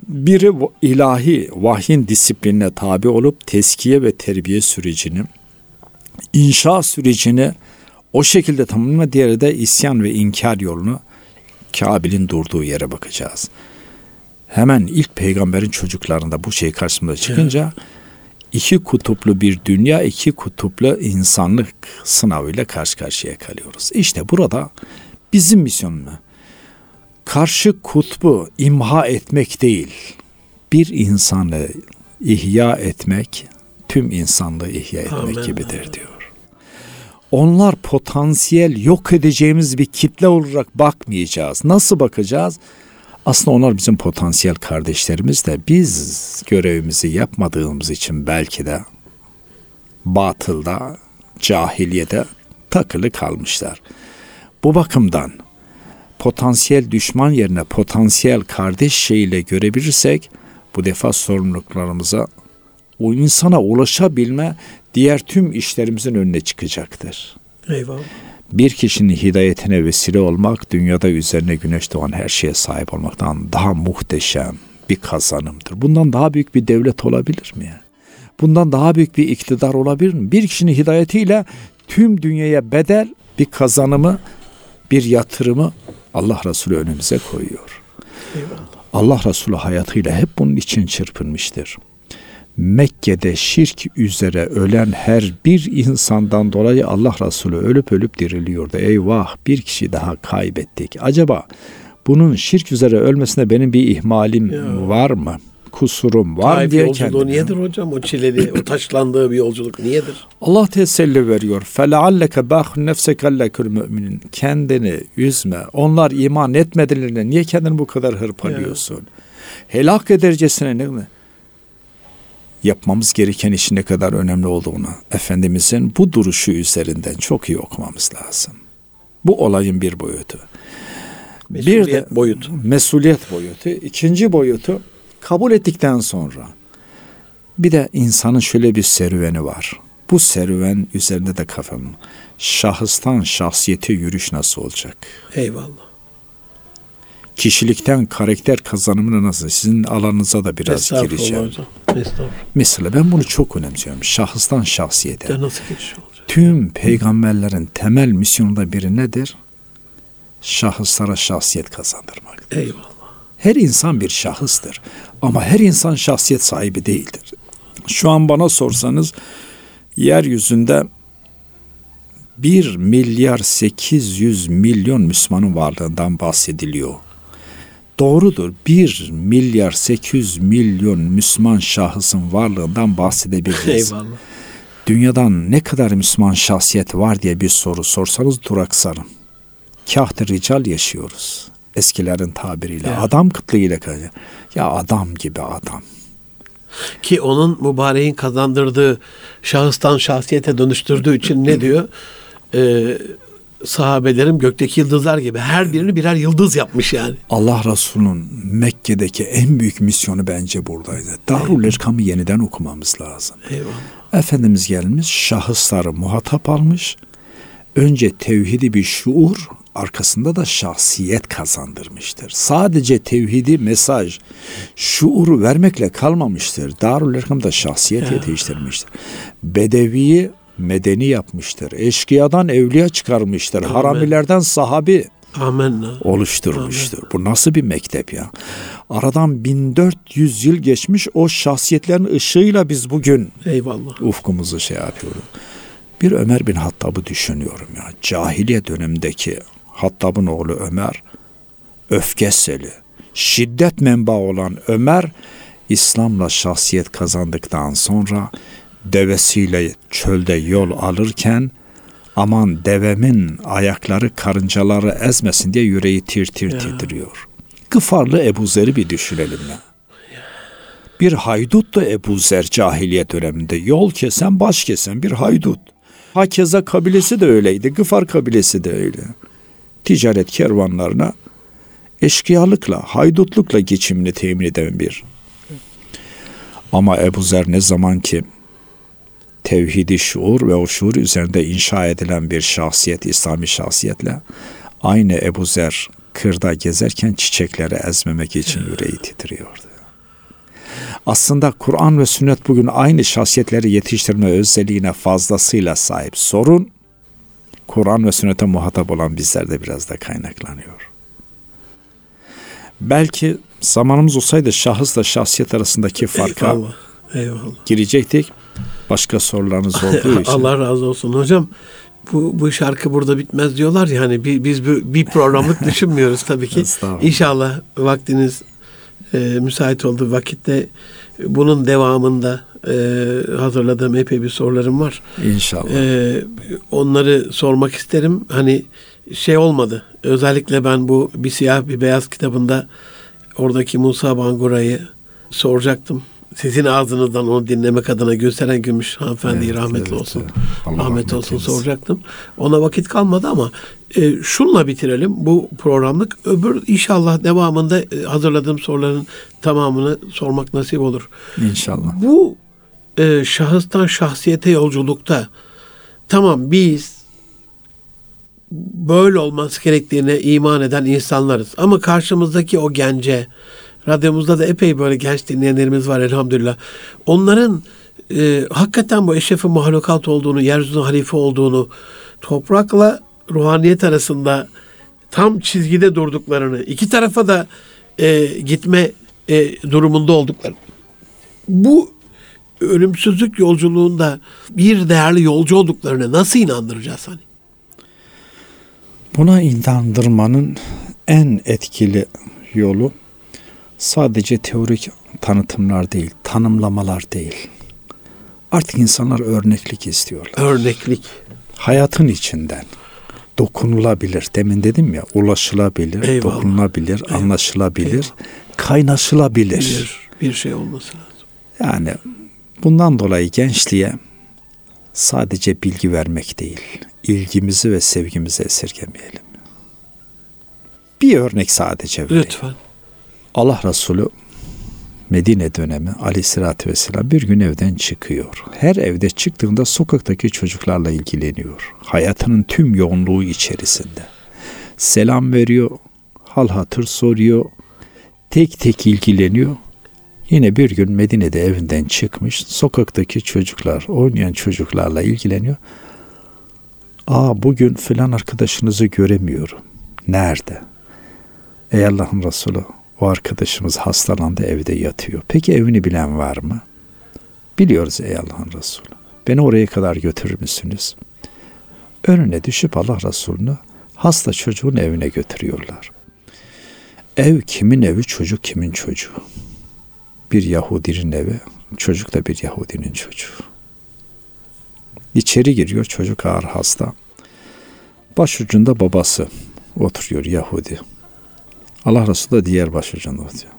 Biri ilahi vahyin disiplinine tabi olup teskiye ve terbiye sürecini, inşa sürecini o şekilde tamamlama diğeri de isyan ve inkar yolunu Kabil'in durduğu yere bakacağız. Hemen ilk peygamberin çocuklarında bu şey karşımıza çıkınca iki kutuplu bir dünya, iki kutuplu insanlık sınavıyla karşı karşıya kalıyoruz. İşte burada bizim misyonumuz karşı kutbu imha etmek değil, bir insanı ihya etmek, tüm insanlığı ihya etmek Amen. gibidir diyor. Onlar potansiyel yok edeceğimiz bir kitle olarak bakmayacağız. Nasıl bakacağız? Aslında onlar bizim potansiyel kardeşlerimiz de biz görevimizi yapmadığımız için belki de batılda, cahiliyede takılı kalmışlar. Bu bakımdan potansiyel düşman yerine potansiyel kardeş şeyiyle görebilirsek bu defa sorumluluklarımıza o insana ulaşabilme diğer tüm işlerimizin önüne çıkacaktır. Eyvallah. Bir kişinin hidayetine vesile olmak dünyada üzerine güneş doğan her şeye sahip olmaktan daha muhteşem bir kazanımdır. Bundan daha büyük bir devlet olabilir mi? Bundan daha büyük bir iktidar olabilir mi? Bir kişinin hidayetiyle tüm dünyaya bedel bir kazanımı, bir yatırımı Allah Resulü önümüze koyuyor. Eyvallah. Allah Resulü hayatıyla hep bunun için çırpınmıştır. Mekke'de şirk üzere ölen her bir insandan dolayı Allah Resulü ölüp ölüp diriliyordu. Eyvah bir kişi daha kaybettik. Acaba bunun şirk üzere ölmesine benim bir ihmalim ya. var mı? Kusurum var Taif diye yolculuğu kendine. niyedir hocam? O çileli, o taşlandığı bir yolculuk niyedir? Allah teselli veriyor. فَلَعَلَّكَ بَاخُ نَفْسَكَ لَكُلْ müminin. Kendini üzme. Onlar iman etmedilerine niye kendini bu kadar hırpalıyorsun? Ya. Helak edercesine ne mi? yapmamız gereken işin ne kadar önemli olduğunu Efendimizin bu duruşu üzerinden çok iyi okumamız lazım. Bu olayın bir boyutu. Mesuliyet bir de boyutu. Mesuliyet boyutu. İkinci boyutu kabul ettikten sonra bir de insanın şöyle bir serüveni var. Bu serüven üzerinde de kafam. Şahıstan şahsiyete yürüyüş nasıl olacak? Eyvallah kişilikten karakter kazanımına nasıl sizin alanınıza da biraz gireceğim. Hocam. Mesela ben bunu çok önemsiyorum. Şahıstan şahsiyete. Ya nasıl geçiş olacak? Tüm peygamberlerin temel misyonunda biri nedir? Şahıslara şahsiyet kazandırmak. Eyvallah. Her insan bir şahıstır. Ama her insan şahsiyet sahibi değildir. Şu an bana sorsanız yeryüzünde 1 milyar 800 milyon Müslümanın varlığından bahsediliyor doğrudur. 1 milyar 800 milyon Müslüman şahısın varlığından bahsedebiliriz. Eyvallah. Dünyadan ne kadar Müslüman şahsiyet var diye bir soru sorsanız duraksarım. Kahtı rical yaşıyoruz. Eskilerin tabiriyle. Ya. Adam kıtlığıyla kalıyor. Ya adam gibi adam. Ki onun mübareğin kazandırdığı şahıstan şahsiyete dönüştürdüğü için ne diyor? Ee, sahabelerim gökteki yıldızlar gibi her birini birer yıldız yapmış yani. Allah Resulü'nün Mekke'deki en büyük misyonu bence buradaydı. Darul İrkam'ı yeniden okumamız lazım. Eyvallah. Efendimiz gelmiş şahısları muhatap almış. Önce tevhidi bir şuur, arkasında da şahsiyet kazandırmıştır. Sadece tevhidi mesaj, şuuru vermekle kalmamıştır. Darul İrkam'da şahsiyet yetiştirmiştir. Bedeviyi medeni yapmıştır. Eşkıyadan evliya çıkarmıştır. Amen. Haramilerden sahabi Amen. oluşturmuştur. Amen. Bu nasıl bir mektep ya? Aradan 1400 yıl geçmiş o şahsiyetlerin ışığıyla biz bugün Eyvallah. ufkumuzu şey yapıyoruz. Bir Ömer bin Hattab'ı düşünüyorum ya. Cahiliye dönemindeki Hattab'ın oğlu Ömer öfkeseli, şiddet menbaı olan Ömer İslam'la şahsiyet kazandıktan sonra devesiyle çölde yol alırken aman devemin ayakları karıncaları ezmesin diye yüreği tir tir ya. titriyor. Gıfarlı Ebu Zer'i bir düşünelim ya. Bir haydut da Ebu Zer cahiliye döneminde yol kesen baş kesen bir haydut. Hakeza kabilesi de öyleydi. Gıfar kabilesi de öyle. Ticaret kervanlarına eşkıyalıkla, haydutlukla geçimini temin eden bir. Ama Ebu Zer ne zaman ki tevhidi şuur ve o şuur üzerinde inşa edilen bir şahsiyet, İslami şahsiyetle aynı Ebu Zer kırda gezerken çiçekleri ezmemek için yüreği titriyordu. Aslında Kur'an ve sünnet bugün aynı şahsiyetleri yetiştirme özelliğine fazlasıyla sahip. Sorun Kur'an ve sünnete muhatap olan bizlerde biraz da kaynaklanıyor. Belki zamanımız olsaydı şahısla şahsiyet arasındaki farka eyvallah, eyvallah. girecektik. Başka sorularınız olduğu için. Allah razı olsun hocam. Bu, bu şarkı burada bitmez diyorlar ya hani bir, biz bir, bir programlık düşünmüyoruz tabii ki. İnşallah vaktiniz e, müsait olduğu vakitte bunun devamında e, hazırladığım epey bir sorularım var. İnşallah. E, onları sormak isterim. Hani şey olmadı. Özellikle ben bu bir siyah bir beyaz kitabında oradaki Musa Bangura'yı soracaktım. Sizin ağzınızdan onu dinlemek adına gösteren Gümüş hanımefendi evet, rahmetli evet, olsun. Evet. rahmet olsun eylesin. soracaktım. Ona vakit kalmadı ama e, şunla bitirelim bu programlık. Öbür inşallah devamında e, hazırladığım soruların tamamını sormak nasip olur. İnşallah. Bu e, şahıstan şahsiyete yolculukta tamam biz böyle olması gerektiğine iman eden insanlarız. Ama karşımızdaki o gence, radyomuzda da epey böyle genç dinleyenlerimiz var elhamdülillah. Onların e, hakikaten bu eşrefi mahlukat olduğunu, yeryüzünün halife olduğunu, toprakla ruhaniyet arasında tam çizgide durduklarını, iki tarafa da e, gitme e, durumunda olduklarını. Bu ölümsüzlük yolculuğunda bir değerli yolcu olduklarını nasıl inandıracağız hani? Buna inandırmanın en etkili yolu sadece teorik tanıtımlar değil, tanımlamalar değil. Artık insanlar örneklik istiyorlar. Örneklik. Hayatın içinden dokunulabilir. Demin dedim ya ulaşılabilir, Eyvallah. dokunulabilir, Eyvallah. anlaşılabilir, Eyvallah. kaynaşılabilir. Bir, bir şey olması lazım. Yani bundan dolayı gençliğe sadece bilgi vermek değil, ilgimizi ve sevgimizi esirgemeyelim. Bir örnek sadece vereyim. Lütfen. Allah Resulü Medine dönemi aleyhissalatü vesselam bir gün evden çıkıyor. Her evde çıktığında sokaktaki çocuklarla ilgileniyor. Hayatının tüm yoğunluğu içerisinde. Selam veriyor, hal hatır soruyor, tek tek ilgileniyor. Yine bir gün Medine'de evinden çıkmış, sokaktaki çocuklar, oynayan çocuklarla ilgileniyor. Aa bugün filan arkadaşınızı göremiyorum. Nerede? Ey Allah'ın Resulü o arkadaşımız hastalandı evde yatıyor. Peki evini bilen var mı? Biliyoruz ey Allah'ın Resulü. Beni oraya kadar götürür müsünüz? Önüne düşüp Allah Resulü'nü hasta çocuğun evine götürüyorlar. Ev kimin evi, çocuk kimin çocuğu? Bir Yahudinin evi, çocuk da bir Yahudinin çocuğu. İçeri giriyor çocuk ağır hasta. Başucunda babası oturuyor Yahudi. Allah Resulü da diğer başucunda oturuyor.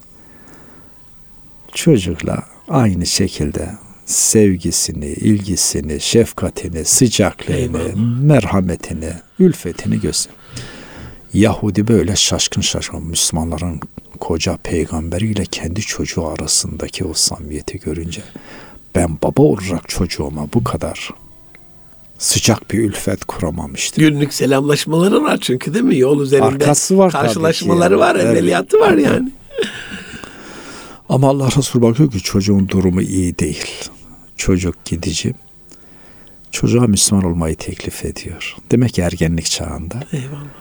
Çocukla aynı şekilde sevgisini, ilgisini, şefkatini, sıcaklığını, Eyvallah. merhametini, ülfetini göster. Yahudi böyle şaşkın şaşkın Müslümanların koca peygamberiyle kendi çocuğu arasındaki o samimiyeti görünce ben baba olarak çocuğuma bu kadar sıcak bir ülfet kuramamıştı. Günlük selamlaşmaları var çünkü değil mi? Yol üzerinde Arkası var karşılaşmaları var, evet. evveliyatı var yani. Ama Allah Resulü bakıyor ki çocuğun durumu iyi değil. Çocuk gidici. Çocuğa Müslüman olmayı teklif ediyor. Demek ki ergenlik çağında. Eyvallah.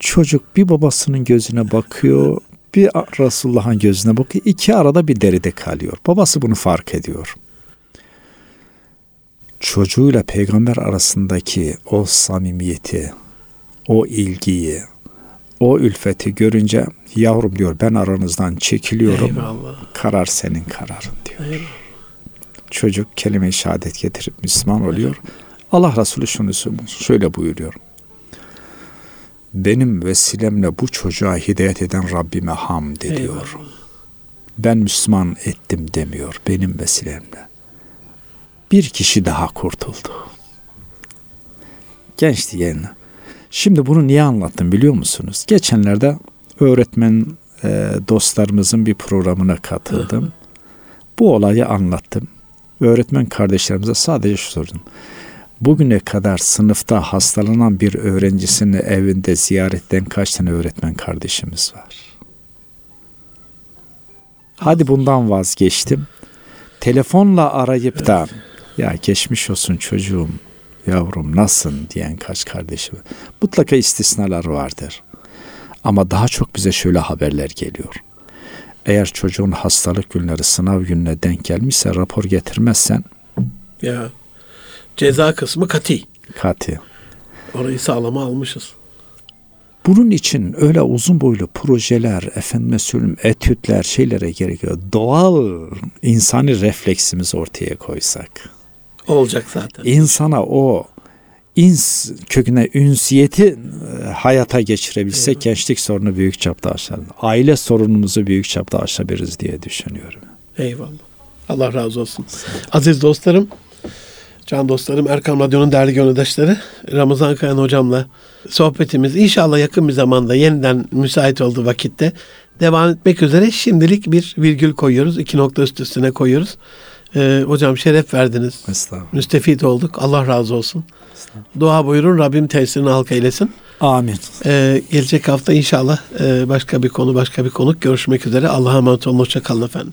Çocuk bir babasının gözüne bakıyor, bir Resulullah'ın gözüne bakıyor. İki arada bir deride kalıyor. Babası bunu fark ediyor çocuğuyla peygamber arasındaki o samimiyeti, o ilgiyi, o ülfeti görünce yavrum diyor ben aranızdan çekiliyorum. Eyvallah. Karar senin kararın diyor. Eyvallah. Çocuk kelime-i şehadet getirip Müslüman oluyor. Allah Resulü şunu şöyle buyuruyor. Benim vesilemle bu çocuğa hidayet eden Rabbime hamd ediyor. Eyvallah. Ben Müslüman ettim demiyor benim vesilemle bir kişi daha kurtuldu. Genç diyen. Şimdi bunu niye anlattım biliyor musunuz? Geçenlerde öğretmen e, dostlarımızın bir programına katıldım. Bu olayı anlattım. öğretmen kardeşlerimize sadece şu sordum. Bugüne kadar sınıfta hastalanan bir öğrencisini evinde ziyaretten kaç tane öğretmen kardeşimiz var? Hadi bundan vazgeçtim. Telefonla arayıp da ya geçmiş olsun çocuğum, yavrum nasılsın diyen kaç kardeşim. Mutlaka istisnalar vardır. Ama daha çok bize şöyle haberler geliyor. Eğer çocuğun hastalık günleri sınav gününe denk gelmişse rapor getirmezsen Ya ceza kısmı kati. kati. Orayı sağlama almışız. Bunun için öyle uzun boylu projeler, efendime söyleyeyim etütler, şeylere gerekiyor. Doğal insani refleksimizi ortaya koysak. Olacak zaten. insana o ins köküne ünsiyeti e, hayata geçirebilsek gençlik sorunu büyük çapta aşar. Aile sorunumuzu büyük çapta aşabiliriz diye düşünüyorum. Eyvallah. Allah razı olsun. Aziz dostlarım, can dostlarım, Erkam Radyo'nun değerli gönüldaşları, Ramazan Kayan hocamla sohbetimiz inşallah yakın bir zamanda yeniden müsait olduğu vakitte devam etmek üzere şimdilik bir virgül koyuyoruz. iki nokta üst üstüne koyuyoruz. Ee, hocam şeref verdiniz. Estağfurullah. Müstefit olduk. Allah razı olsun. Dua buyurun. Rabbim tesirini halka eylesin. Amin. Ee, gelecek hafta inşallah e, başka bir konu, başka bir konuk görüşmek üzere. Allah'a emanet olun. Hoşçakalın efendim.